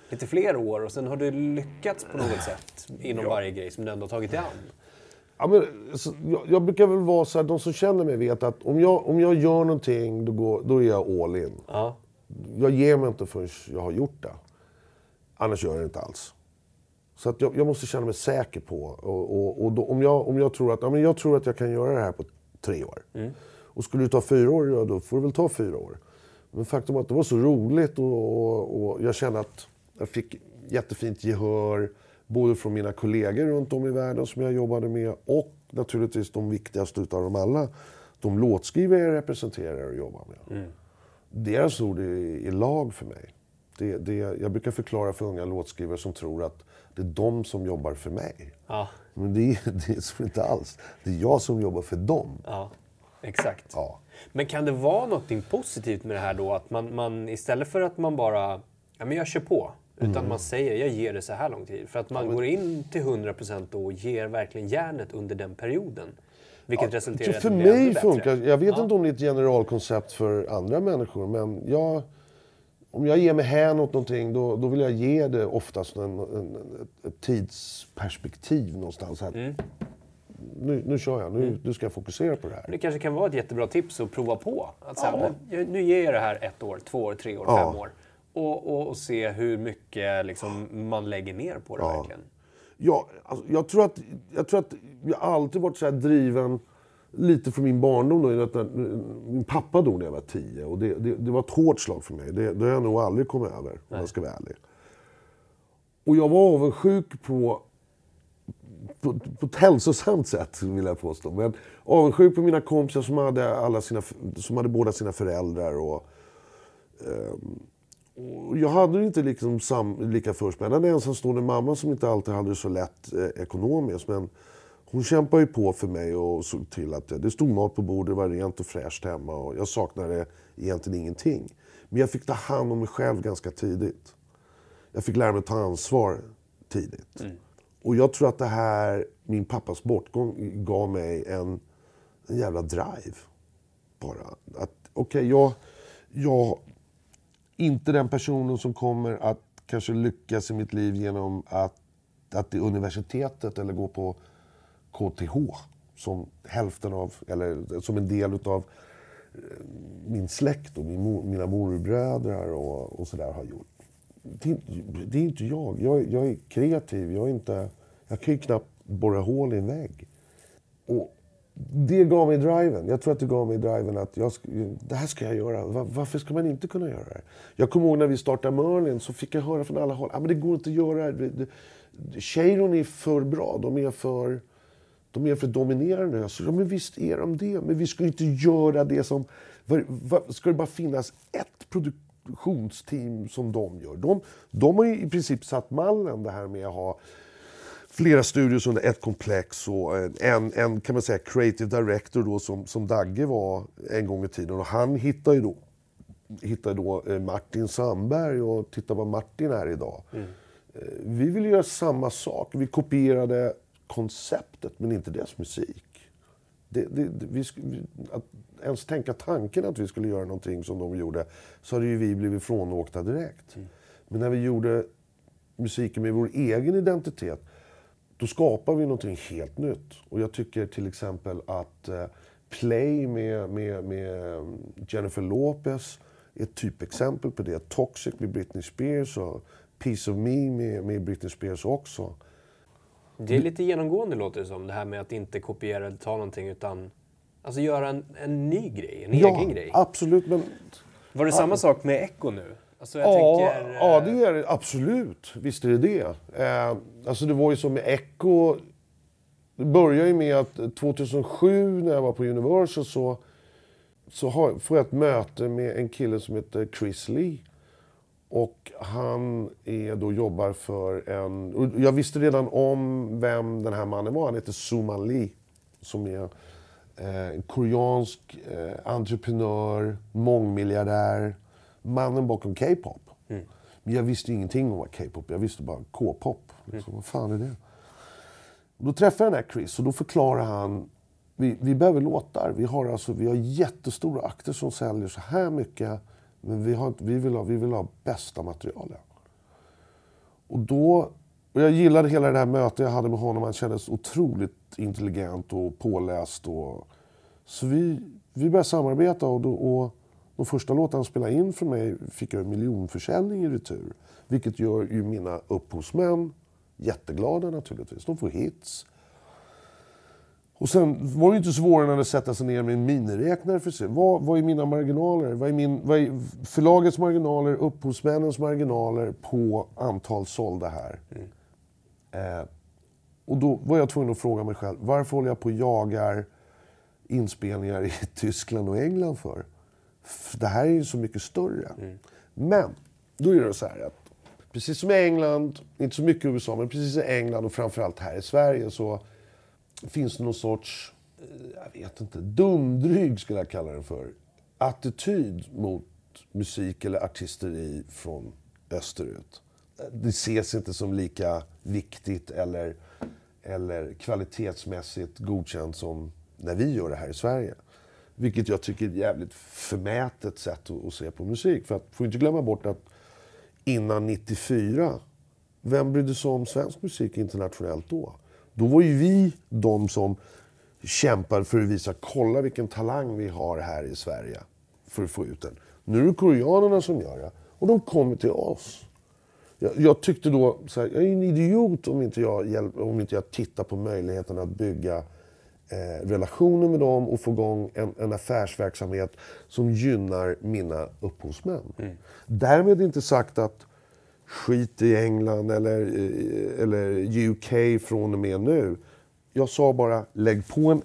lite fler år och sen har du lyckats på något sätt inom varje grej som du ändå har tagit dig an. Ja, men, så, jag, jag brukar väl vara så här, de som känner mig vet att om jag, om jag gör någonting då, går, då är jag all in. Ja. Jag ger mig inte förrän jag har gjort det. Annars gör jag det inte alls. Så att jag, jag måste känna mig säker på. Och, och, och då, om, jag, om jag tror att ja, men jag tror att jag kan göra det här på tre år. Och skulle det ta fyra år, ja, då får det väl ta fyra år. Men faktum är att det var så roligt och, och, jag kände att jag fick jättefint gehör. Både från mina kollegor runt om i världen som jag jobbade med och naturligtvis de viktigaste utav dem alla. De låtskrivare jag representerar och jobbar med deras ord är, är lag för mig. Det, det, jag brukar förklara för unga låtskrivare som tror att det är de som jobbar för mig. Ja. Men det är, det är så inte alls. Det är jag som jobbar för dem. Ja, exakt. Ja. Men kan det vara något positivt med det här då? Att man, man istället för att man bara, ja men jag kör på. Utan Mm. man säger, jag ger det så här lång tid. För att man går in till 100% då och ger verkligen järnet under den perioden. Vilket resulterar i att för mig funkar Jag vet inte om det är ett generalkoncept för andra människor, men jag, om jag ger mig hän åt någonting, då, då vill jag ge det oftast en, en, ett, ett tidsperspektiv någonstans. Här. Mm. Nu, nu kör jag, nu, nu ska jag fokusera på det här. Det kanske kan vara ett jättebra tips att prova på. Att säga, Ja. men, nu ger jag det här ett år, två år, tre år, Ja. fem år. Och, och, och se hur mycket liksom, man lägger ner på det Ja. verkligen. Ja, alltså, jag, tror att, jag tror att jag alltid varit så här driven lite från min barndom. Då, när, min pappa dog när jag var tio och det, det, det var ett hårt slag för mig. Det, det har jag nog aldrig kommit över, om jag ska vara ärlig. Och jag var avundsjuk på, på, på ett hälsosamt sätt, vill jag påstå. Men avundsjuk på mina kompisar som hade, alla sina, som hade båda sina föräldrar. Och, och jag hade inte liksom sam, lika först. Men jag hade en ensamstående mamma som inte alltid hade det så lätt eh, ekonomiskt. Men hon kämpade ju på för mig och såg till att det, det stod mat på bordet, det var rent och fräscht hemma. Och jag saknade egentligen ingenting. Men jag fick ta hand om mig själv ganska tidigt. Jag fick lära mig att ta ansvar tidigt. Och jag tror att det här, min pappas bortgång, gav mig en, en jävla drive. Bara. Att okej, jag, jag inte den personen som kommer att kanske lyckas i mitt liv genom att, att i universitetet eller gå på KTH som hälften av, eller som en del utav eh, min släkt och min, mor- mina morbröder och, och sådär har gjort. Det, är- det är inte jag. jag. Jag är kreativ. Jag, är inte, jag kan ju knappt borra hål i en vägg. Och det gav mig driven. Jag tror att det gav mig driven att jag, det här ska jag göra. Varför ska man inte kunna göra det här? Jag kommer ihåg när vi startade Merlin så fick jag höra från alla håll. Ah, men det går inte att göra det här. Cheiron är för bra. De är för, de är för dominerande. Jag sa, ja, men visst är de det. Men vi ska ju inte göra det som... Var, var, ska det bara finnas ett produktionsteam som de gör? De, de har ju i princip satt mallen det här med att ha flera studios under ett komplex och en, en kan man säga, creative director då som, som Dagge var en gång i tiden. Och han hittade ju då, hittade då eh, Martin Sandberg och titta vad Martin är idag. Eh, Vi vill göra samma sak. Vi kopierade konceptet men inte deras musik. Det, det, vi, att ens tänka tanken att vi skulle göra någonting som de gjorde så hade ju vi blivit frånåkta direkt. Men när vi gjorde musiken med vår egen identitet då skapar vi någonting helt nytt. Och jag tycker till exempel att eh, Play med, med, med mm, Jennifer Lopez är ett typexempel på det. Toxic med Britney Spears och Piece of Me med, med Britney Spears också. Det är lite genomgående låter det som, det här med att inte kopiera eller ta någonting utan alltså göra en, en ny grej, en egen grej. absolut. Men Var det samma sak med Echo nu? Alltså ja, tänker, ja, eh, det är det. Absolut. Visst är det det. Eh, alltså det var ju som med Echo. Det började ju med att 2007 när jag var på Universal så, så har, får jag ett möte med en kille som heter Chris Lee. Och han är då jobbar för en... Jag visste redan om vem den här mannen var. Han heter Suman Lee. Som är eh, en koreansk eh, entreprenör, mångmiljardär. Mannen bakom K-pop. Men jag visste ingenting om vad K-pop Jag visste bara K-pop. Liksom, Vad fan är det? Då träffade jag den här Chris och då förklarar han vi, vi behöver låtar. Vi har, alltså, vi har jättestora akter som säljer så här mycket. Men vi, har, vi, vill, ha, vi vill ha bästa materialet. Och då... Och jag gillade hela det här mötet jag hade med honom. Han kändes otroligt intelligent och påläst. Och, så vi, vi började samarbeta och, då, och de första låtarna han spelade in för mig fick jag en miljonförsäljning i retur. Vilket gör ju mina upphovsmän jätteglada naturligtvis. De får hits. Och sen var det inte svårare än att sätta sig ner med en miniräknare för se vad, vad är mina marginaler? Vad är, min, vad är förlagets marginaler, upphovsmännens marginaler på antal sålda här? Eh, och då var jag tvungen att fråga mig själv, varför håller jag på och jagar inspelningar i Tyskland och England för? Det här är ju så mycket större. Men, då är det så här att precis som i England, inte så mycket i USA, men precis i England och framförallt här i Sverige så finns det någon sorts, eh, jag vet inte, dumdryg skulle jag kalla den för, attityd mot musik eller artisteri från österut. Det ses inte som lika viktigt eller, eller kvalitetsmässigt godkänt som när vi gör det här i Sverige. Vilket jag tycker är ett jävligt förmätet sätt att, att se på musik. För att, får inte glömma bort att innan 94, vem brydde sig om svensk musik internationellt då? Då var ju vi de som kämpade för att visa, kolla vilken talang vi har här i Sverige. För att få ut den. Nu är det koreanerna som gör det. Och de kommer till oss. Jag, jag tyckte då, så här, jag är en idiot om inte jag, hjälp, om inte jag tittar på möjligheten att bygga eh, relationer med dem och få igång en, en affärsverksamhet som gynnar mina upphovsmän. Mm. Därmed inte sagt att skit i England eller, eller UK från och med nu. Jag sa bara, lägg på en,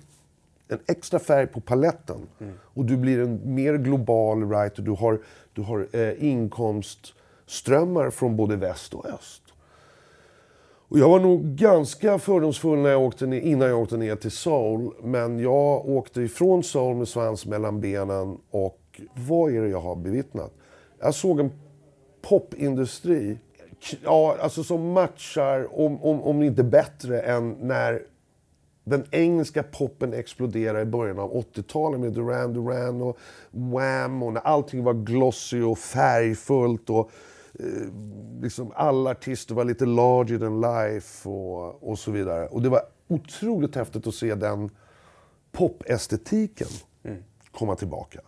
en extra färg på paletten mm. och du blir en mer global writer. Du har, du har eh, inkomstströmmar från både väst och öst. Och jag var nog ganska fördomsfull när jag åkte ner, innan jag åkte ner till Seoul. Men jag åkte ifrån Seoul med svans mellan benen och vad är det jag har bevittnat? Jag såg en popindustri ja, alltså som matchar, om, om, om inte bättre, än när den engelska popen exploderade i början av 80-talet med Duran Duran och Wham och när allting var glossy och färgfullt och liksom alla artister var lite larger than life och, och så vidare. Och det var otroligt häftigt att se den popestetiken mm. komma tillbaka.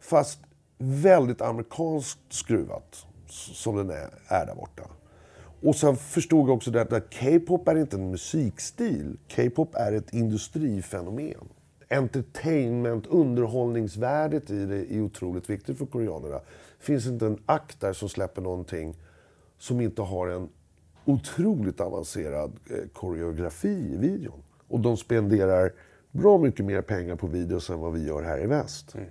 Fast väldigt amerikanskt skruvat som den är, är där borta. Och sen förstod jag också det att K-pop är inte en musikstil. K-pop är ett industrifenomen. Entertainment, underhållningsvärdet i det är otroligt viktigt för koreanerna. Finns inte en akt där som släpper någonting som inte har en otroligt avancerad eh, koreografi i videon. Och de spenderar bra mycket mer pengar på videos än vad vi gör här i väst. Mm.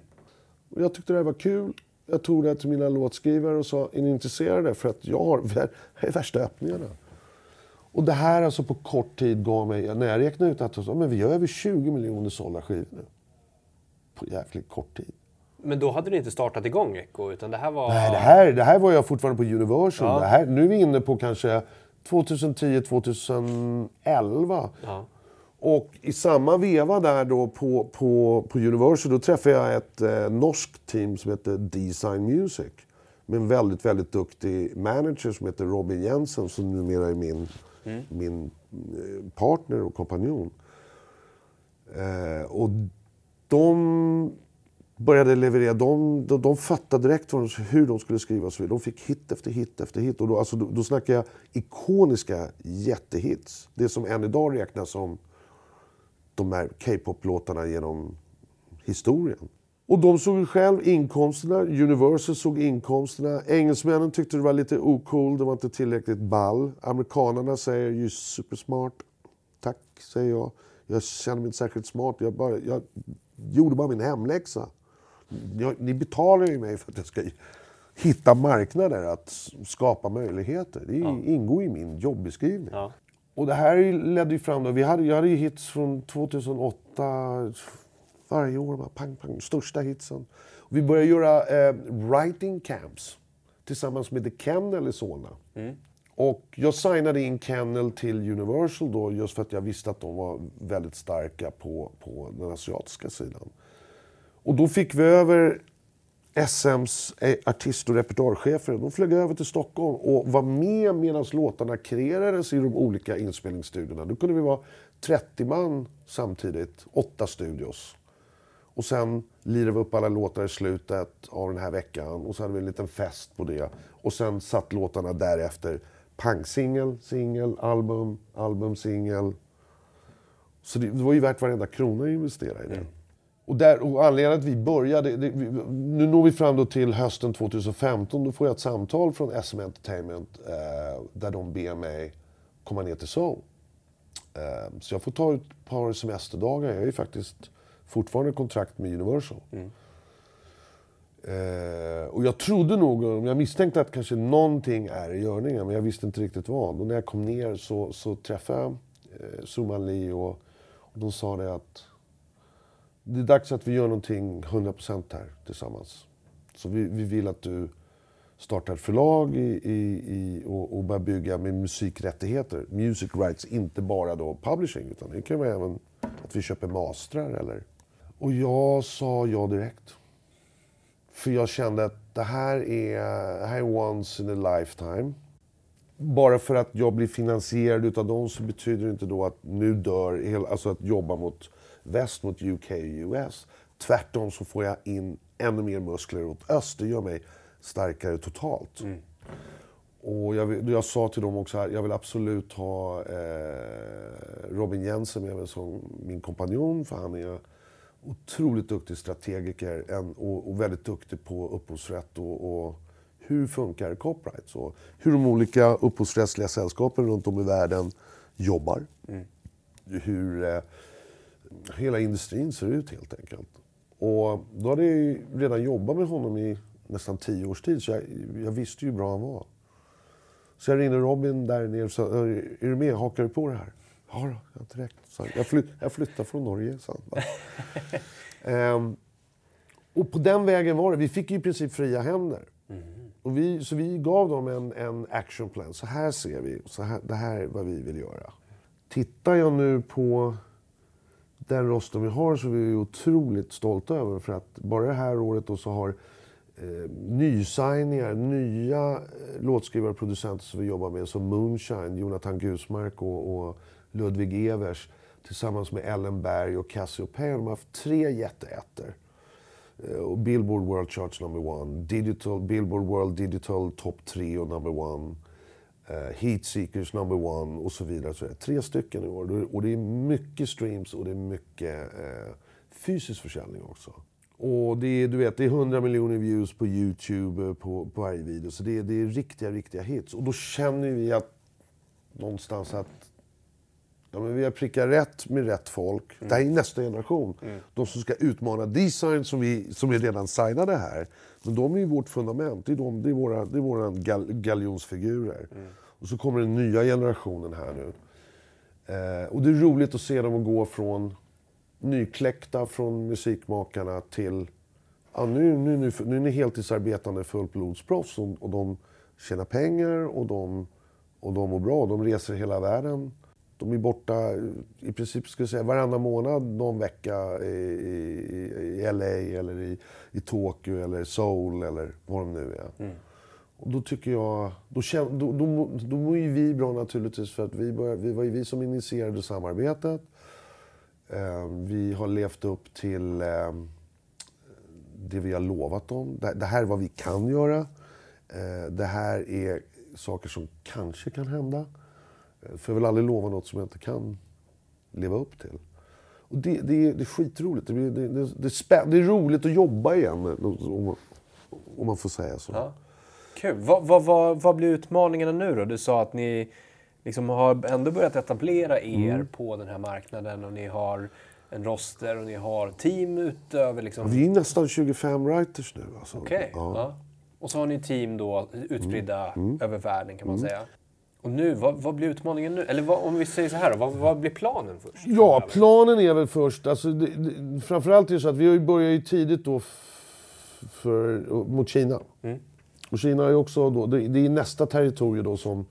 Och jag tyckte det här var kul. Jag tog det till mina låtskrivare och sa, är ni intresserade? För att jag har är värsta öppningarna. Och det här alltså på kort tid gav mig, när jag räknade ut att men vi har över 20 miljoner sålda skivor nu. På jävligt kort tid. Men då hade ni inte startat igång Echo, utan det här var... Nej, det här, det här var jag fortfarande på Universal. Ja. Det här, nu är vi inne på kanske 2010, 2011. Ja. Och i samma veva där då på, på, på Universal, då träffade jag ett eh, norskt team som heter Design Music. Med en väldigt, väldigt duktig manager som heter Robin Jensen som numera är min, mm. min eh, partner och kompanjon. Eh, och de började leverera. De, de, de fattade direkt hur de skulle skriva. Så de fick hit efter hit efter hit. Och då, alltså, då, då snackar jag ikoniska jättehits. Det som än idag räknas som de här K-pop-låtarna genom historien. Och de såg själv inkomsterna, Universal såg inkomsterna. Engelsmännen tyckte det var lite ocool, det var inte tillräckligt ball. Amerikanerna säger ju supersmart. Tack, säger jag. Jag känner mig inte särskilt smart, jag, bara, jag gjorde bara min hemläxa. Ni betalar ju mig för att jag ska hitta marknader, att skapa möjligheter. Det ja. ingår i min jobbeskrivning. Ja. Och det här ledde ju fram då, vi hade, jag hade ju hits från 2008 varje år, bara pang, pang, största hitsen. Och vi började göra eh, writing camps tillsammans med The Kennel i Solna. Mm. Och jag signade in Kennel till Universal då just för att jag visste att de var väldigt starka på, på den asiatiska sidan. Och då fick vi över SMs eh, artist och repertoarchefer, de flög över till Stockholm och var med medan låtarna kreerades i de olika inspelningsstudiorna. Då kunde vi vara 30 man samtidigt, åtta studios. Och sen lirade vi upp alla låtar i slutet av den här veckan och så hade vi en liten fest på det. Och sen satt låtarna därefter. Pangsingel, singel, album, album, singel. Så det, det var ju värt varenda krona att investera i det. Mm. Och, där, och anledningen att vi började, det, vi, nu når vi fram då till hösten 2015, då får jag ett samtal från SM Entertainment eh, där de ber mig komma ner till Seoul. Eh, så jag får ta ett par semesterdagar, jag är ju faktiskt fortfarande kontrakt med Universal. Mm. Eh, och jag trodde nog, jag misstänkte att kanske någonting är i görningen, men jag visste inte riktigt vad. Och när jag kom ner så, så träffade jag eh, Suman Lee och, och de sa det att det är dags att vi gör någonting 100% här tillsammans. Så vi, vi vill att du startar ett förlag i, i, i, och, och börjar bygga med musikrättigheter. Music rights, inte bara då publishing, utan det kan vara även Att vi köper mastrar eller? Och jag sa ja direkt. För jag kände att det här är, det här är once in a lifetime. Bara för att jag blir finansierad utav dem så betyder det inte då att nu dör, hela- alltså att jobba mot väst, mot UK och US. Tvärtom så får jag in ännu mer muskler åt öst. Det gör mig starkare totalt. Och jag, jag sa till dem också här, jag vill absolut ha eh, Robin Jensen med mig som min kompanjon för han är otroligt duktig strategiker en, och, och väldigt duktig på upphovsrätt och, och hur funkar copyrights och hur de olika upphovsrättsliga sällskapen runt om i världen jobbar. Hur eh, hela industrin ser ut helt enkelt. Och då hade jag ju redan jobbat med honom i nästan tio års tid så jag, jag visste ju hur bra han var. Så jag ringde Robin där nere och sa, är du med? Hakar du på det här? Ja, då, ja direkt. Så jag, fly, jag flyttar från Norge, sa han. ehm, och på den vägen var det. Vi fick ju i princip fria händer. Och vi, så vi gav dem en, en actionplan. Så här ser vi. Så här, det här är vad vi vill göra. Tittar jag nu på den rosten vi har så är vi otroligt stolta över. För att bara det här året då så har eh, nysigningar, nya eh, låtskrivare och producenter som vi jobbar med som Moonshine, Jonathan Gusmark och, och Ludvig Evers tillsammans med Ellen Berg och Cassiopeia. De har haft tre jätteätter. Eh, Billboard World Charts number one, Digital, Billboard World Digital Top 3 och number one, Heat Seekers number one och så vidare. Så är tre stycken i år. Och det är mycket streams och det är mycket eh, fysisk försäljning också. Och det är, du vet, det är 100 miljoner views på YouTube eh, på, på varje video. Så det är, det är riktiga, riktiga hits. Och då känner vi att någonstans att Ja, men vi har prickat rätt med rätt folk. Det här är nästa generation. De som ska utmana design som vi, som vi redan signade här. Men de är ju vårt fundament. Det är, de, det är våra, det är våra gal, galjonsfigurer. Och så kommer den nya generationen här nu. Eh, och det är roligt att se dem gå från nykläckta från musikmakarna till ja, nu, nu, nu, nu är ni heltidsarbetande fullblodsproffs och, och de tjänar pengar och de, och de mår bra. De reser hela världen. De är borta i princip skulle säga, varannan månad någon vecka i, i, i LA eller i, i Tokyo eller Seoul eller vad de nu är. Och då tycker jag, då, då, då, då mår ju vi bra naturligtvis för att vi, började, vi var ju vi som initierade samarbetet. Eh, vi har levt upp till eh, det vi har lovat dem. Det, det här är vad vi kan göra. Eh, det här är saker som kanske kan hända. För jag vill aldrig lova något som jag inte kan leva upp till. Och det, det, är, det är skitroligt. Det, blir- det, det, det, är spä, det är roligt att jobba igen, om, om man får säga så. Ja. Kul. Vad, vad, vad, vad blir utmaningarna nu då? Du sa att ni liksom har ändå börjat etablera er Mm. på den här marknaden och ni har en roster och ni har team utöver liksom... Vi är nästan 25 writers nu. Alltså. Okej. Ja. Mm. Ja. Och så har ni team då utspridda över världen kan man säga. Och nu, vad, vad blir utmaningen nu? Eller vad, om vi säger så här då, vad, vad blir planen först? Ja, planen är väl först... Alltså, det, det, framförallt är det så att vi har ju tidigt då för, mot Kina. Och Kina är också då, det, det är nästa territorium då som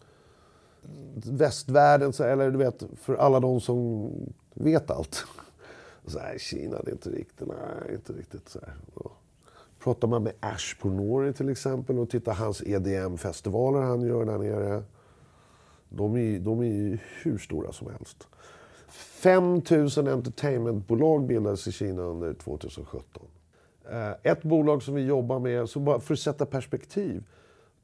västvärlden, så- eller du vet, för alla de som vet allt. Så här, Kina, det är inte riktigt, nej, inte riktigt så här. Och Pratar man med Ash Pornori till exempel och tittar hans EDM-festivaler han gör där nere. De är, de är ju hur stora som helst. 5 000 entertainmentbolag bildades i Kina under 2017. Eh, ett bolag som vi jobbar med, så bara för att sätta perspektiv.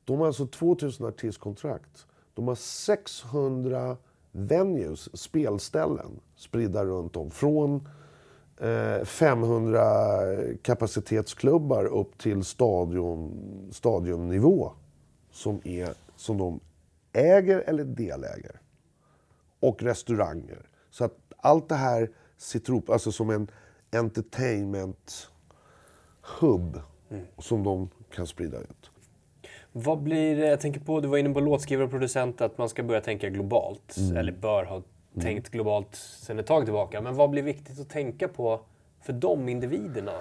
De har alltså 2000 artistkontrakt. De har 600 venues, spelställen, spridda runt om. Från eh, 500 kapacitetsklubbar upp till stadion, stadionnivå. Som, är, som de äger eller deläger och restauranger. Så att allt det här sitter ihop, alltså som en entertainment hub som de kan sprida ut. Vad blir, jag tänker på, du var inne på låtskrivare och producent, att man ska börja tänka globalt. Mm. Eller bör ha tänkt globalt sedan ett tag tillbaka. Men vad blir viktigt att tänka på för de individerna?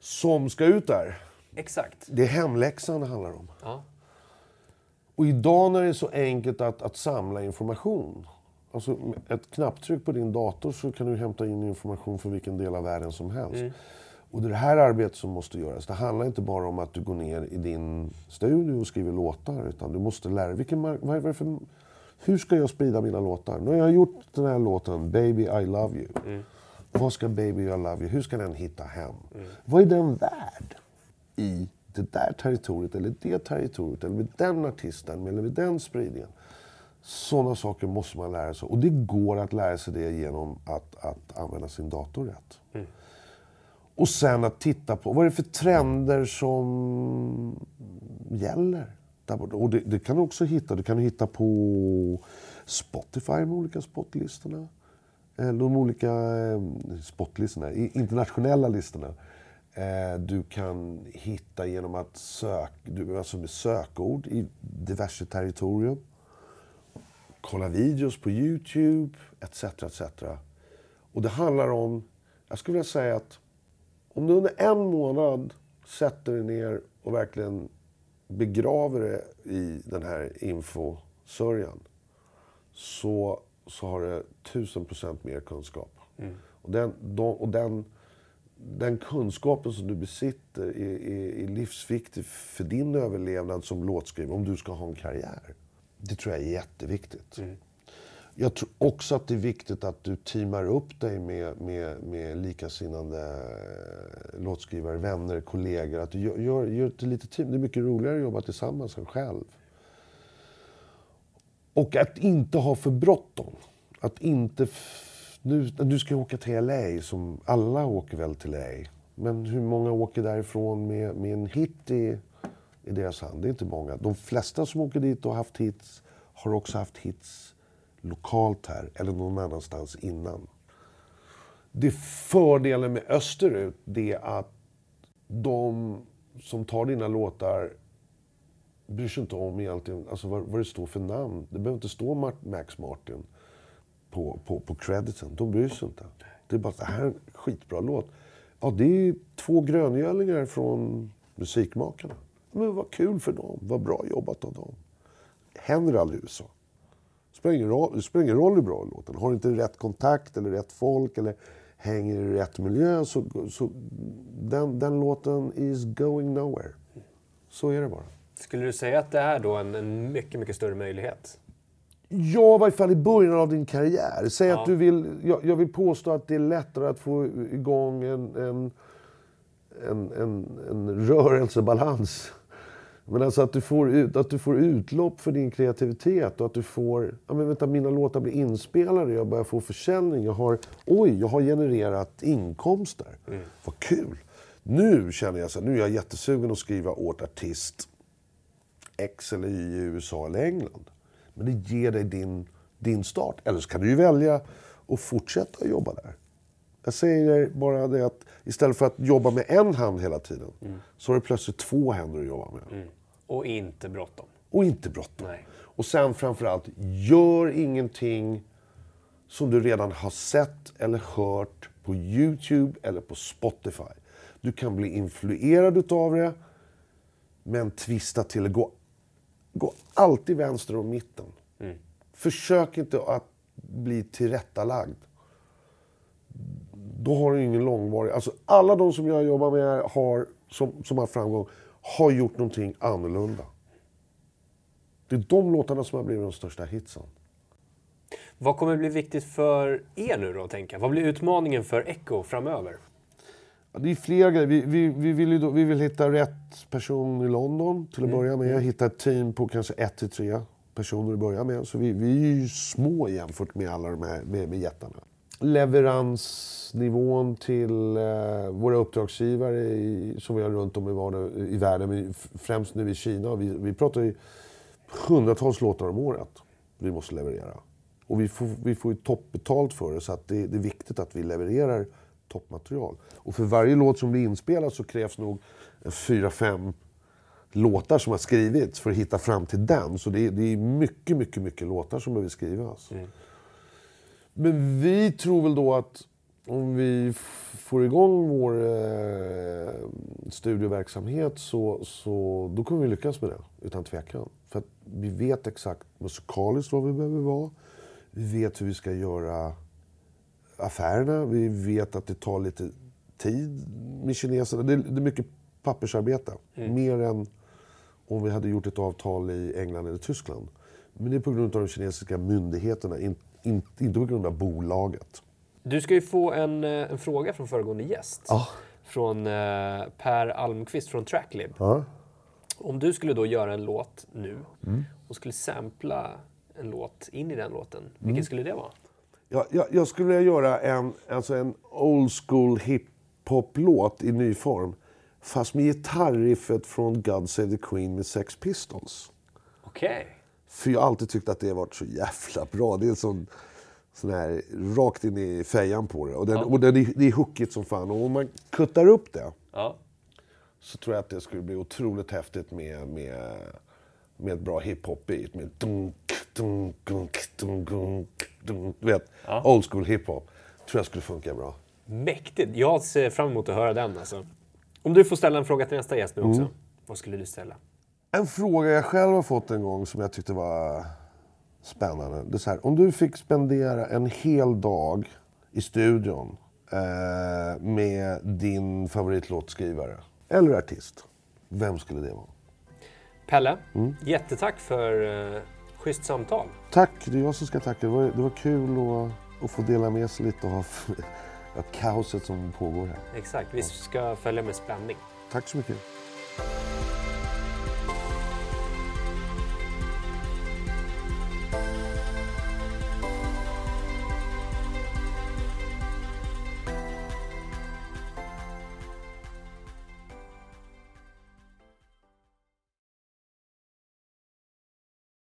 Som ska ut där. Exakt. Det är hemläxan det handlar om. Ja. Och idag när det är så enkelt att, att samla information. Alltså, ett knapptryck på din dator så kan du hämta in information från vilken del av världen som helst. Mm. Och det är det här arbetet som måste göras. Det handlar inte bara om att du går ner i din studio och skriver låtar. Utan du måste lära dig, vilken, vad för, hur ska jag sprida mina låtar? Nu har jag gjort den här låten, Baby I Love You. Vad ska Baby I Love You, hur ska den hitta hem? Vad är den värd i det där territoriet, eller det territoriet, eller med den artisten, eller med den spridningen? Sådana saker måste man lära sig. Och det går att lära sig det genom att, att använda sin dator rätt. Och sen att titta på vad är det för trender som gäller. Där borta. Och det, det kan du också hitta. Du kan hitta på Spotify, de olika spotlistorna. Eller de olika eh, spotlistorna, internationella listorna. Eh, Du kan hitta genom att söka, alltså med sökord i diverse territorium. Kolla videos på Youtube, etc. etc. Och det handlar om, jag skulle vilja säga att om du under en månad sätter dig ner och verkligen begraver det i den här infosörjan så, så har du tusen procent mer kunskap. Och, den, de, och den, den kunskapen som du besitter är, är, är livsviktig för din överlevnad som låtskrivare om du ska ha en karriär. Det tror jag är jätteviktigt. Jag tror också att det är viktigt att du teamar upp dig med, med, med likasinnande eh, låtskrivare, vänner, kollegor. Att du gör, gör, gör ett litet team. Det är mycket roligare att jobba tillsammans än själv. Och att inte ha för bråttom. Att inte... Nu, du ska åka till LA, som alla åker väl till LA. Men hur många åker därifrån med, med en hit i, i deras hand? Det är inte många. De flesta som åker dit och har haft hits har också haft hits lokalt här eller någon annanstans innan. Det fördelen med österut det är att de som tar dina låtar bryr sig inte om egentligen alltså vad, vad det står för namn. Det behöver inte stå Max Martin på, på, på crediten. De bryr sig inte. Det är bara det här är en skitbra låt. Ja, det är två gröngölingar från musikmakarna. Men vad kul för dem. Vad bra jobbat av dem. Händer aldrig i USA. Det spelar ingen roll, det spelar ingen roll hur bra låten Har du inte rätt kontakt eller rätt folk eller hänger i rätt miljö så, så den, den låten is going nowhere. Så är det bara. Skulle du säga att det är då en, en mycket, mycket större möjlighet? Ja, i varje fall i början av din karriär. Säg Ja. att du vill... Jag, jag vill påstå att det är lättare att få igång en, en, en, en, en rörelsebalans. Men alltså att du, får ut, att du får utlopp för din kreativitet och att du får... Ja men vänta, mina låtar blir inspelade, jag börjar få försäljning. Jag har... Oj, jag har genererat inkomster. Vad kul! Nu känner jag så här, nu är jag jättesugen att skriva åt artist X eller Y i USA eller England. Men det ger dig din, din start. Eller så kan du ju välja att fortsätta jobba där. Jag säger bara det att istället för att jobba med en hand hela tiden så har du plötsligt två händer att jobba med. Och inte bråttom. Och inte bråttom. Och sen framförallt, gör ingenting som du redan har sett eller hört på Youtube eller på Spotify. Du kan bli influerad utav det, men twista till det. Gå, gå alltid vänster om mitten. Försök inte att bli tillrättalagd. Då har du ingen långvarig... Alltså alla de som jag jobbar med har, som, som har framgång har gjort någonting annorlunda. Det är de låtarna som har blivit de största hitsen. Vad kommer bli viktigt för er nu då, tänka? Vad blir utmaningen för Echo framöver? Det är flera grejer. Vi, vi, vi, vill då, vi vill hitta rätt person i London till att börja med. Hitta ett team på kanske ett till tre personer att börja med. Så vi, vi är ju små jämfört med alla de här med, med jättarna. Leveransnivån till eh, våra uppdragsgivare i, som vi har runt om i, vardag, i världen, främst nu i Kina. Vi, vi pratar ju hundratals låtar om året vi måste leverera. Och vi får, vi får ju toppbetalt för det, så att det, det är viktigt att vi levererar toppmaterial. Och för varje låt som blir inspelad så krävs nog fyra, fem låtar som har skrivits för att hitta fram till den. Så det är, det är mycket, mycket, mycket låtar som behöver skrivas. Men vi tror väl då att om vi får igång vår eh, studioverksamhet så, så då kommer vi lyckas med det, utan tvekan. För att vi vet exakt musikaliskt vad vi behöver vara. Vi vet hur vi ska göra affärerna. Vi vet att det tar lite tid med kineserna. Det är, det är mycket pappersarbete. Mer än om vi hade gjort ett avtal i England eller Tyskland. Men det är på grund av de kinesiska myndigheterna, in, in, inte på grund av bolaget. Du ska ju få en, eh, en fråga från föregående gäst. Ja. Från eh, Per Almqvist från Tracklib. Ja. Om du skulle då göra en låt nu Mm. och skulle sampla en låt in i den låten, Mm. vilken skulle det vara? Jag, jag, jag skulle vilja göra en, alltså en old school hiphop-låt i ny form. Fast med gitarriffet från God Save the Queen med Sex Pistols. Okej. För jag har alltid tyckt att det har varit så jävla bra. Det är sån, sån här rakt in i fejan på det. Och, den, och den det är hookigt som fan. Och om man kuttar upp det Ja. så tror jag att det skulle bli otroligt häftigt med, med, med ett bra hiphop-beat. Med dunk, dunk, dunk, dunk, dunk, dunk. Du vet, Ja. old school hiphop. Tror jag skulle funka bra. Mäktigt. Jag ser fram emot att höra den. Alltså. Om du får ställa en fråga till nästa gäst nu också. Mm. Vad skulle du ställa? En fråga jag själv har fått en gång som jag tyckte var spännande. Det är så här, om du fick spendera en hel dag i studion eh, med din favoritlåtskrivare eller artist. Vem skulle det vara? Pelle, Mm. jättetack för schysst samtal. Tack, det är jag som ska tacka. Det var, det var kul att, att få dela med sig lite av av kaoset som pågår här. Exakt, vi ska följa med spänning. Tack så mycket.